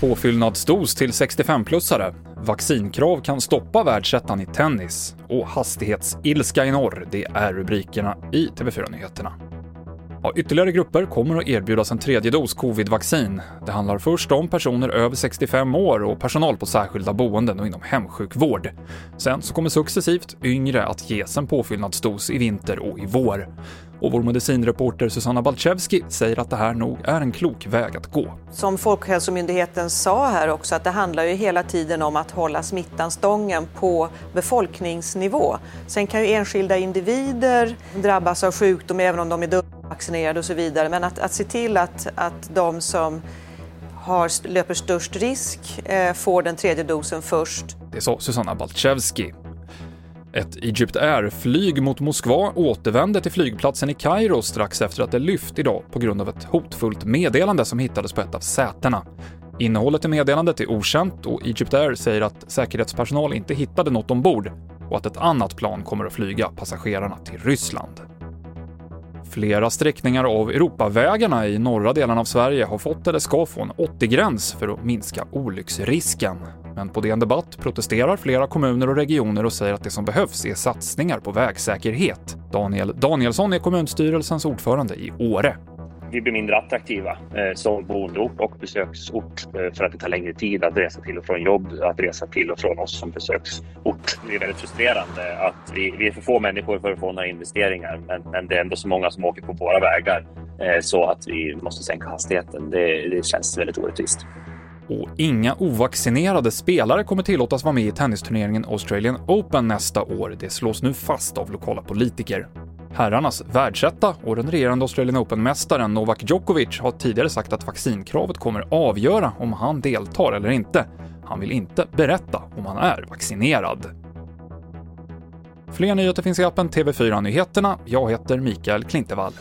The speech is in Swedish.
Påfyllnadsdos till 65-plussare. Vaccinkrav kan stoppa världsettan i tennis. Och hastighetsilska i norr, det är rubrikerna i TV4-nyheterna. Ja, ytterligare grupper kommer att erbjudas en tredje dos covid-vaccin. Det handlar först om personer över 65 år och personal på särskilda boenden och inom hemsjukvård. Sen så kommer successivt yngre att ges en påfyllnadsdos i vinter och i vår. Och vår medicinreporter Susanna Balczewski säger att det här nog är en klok väg att gå. Som Folkhälsomyndigheten sa här också, att det handlar ju hela tiden om att hålla smittan stången på befolkningsnivå. Sen kan ju enskilda individer drabbas av sjukdom även om de är dubbelvaccinerade och så vidare. Men att, att se till att, att de som har, löper störst risk eh, får den tredje dosen först. Det sa Susanna Balczewski. Ett Egypt Air-flyg mot Moskva återvände till flygplatsen i Kairo strax efter att det lyft idag på grund av ett hotfullt meddelande som hittades på ett av sätena. Innehållet i meddelandet är okänt och Egypt Air säger att säkerhetspersonal inte hittade något ombord och att ett annat plan kommer att flyga passagerarna till Ryssland. Flera sträckningar av Europavägarna i norra delen av Sverige har fått eller ska få en 80-gräns för att minska olycksrisken. Men på DN Debatt protesterar flera kommuner och regioner och säger att det som behövs är satsningar på vägsäkerhet. Daniel Danielsson är kommunstyrelsens ordförande i Åre vi blir mindre attraktiva eh, som boendeort och besöksort eh, för att det tar längre tid att resa till och från jobb, att resa till och från oss som besöksort. Det är väldigt frustrerande att vi, vi är för få människor för att få några investeringar, men, men det är ändå så många som åker på våra vägar eh, så att vi måste sänka hastigheten. Det, det känns väldigt orättvist. Och inga ovaccinerade spelare kommer tillåtas vara med i tennisturneringen Australian Open nästa år. Det slås nu fast av lokala politiker. Herrarnas världsetta och den regerande Australian Open-mästaren Novak Djokovic har tidigare sagt att vaccinkravet kommer avgöra om han deltar eller inte. Han vill inte berätta om han är vaccinerad. Fler nyheter finns i appen TV4 Nyheterna. Jag heter Mikael Klintevall.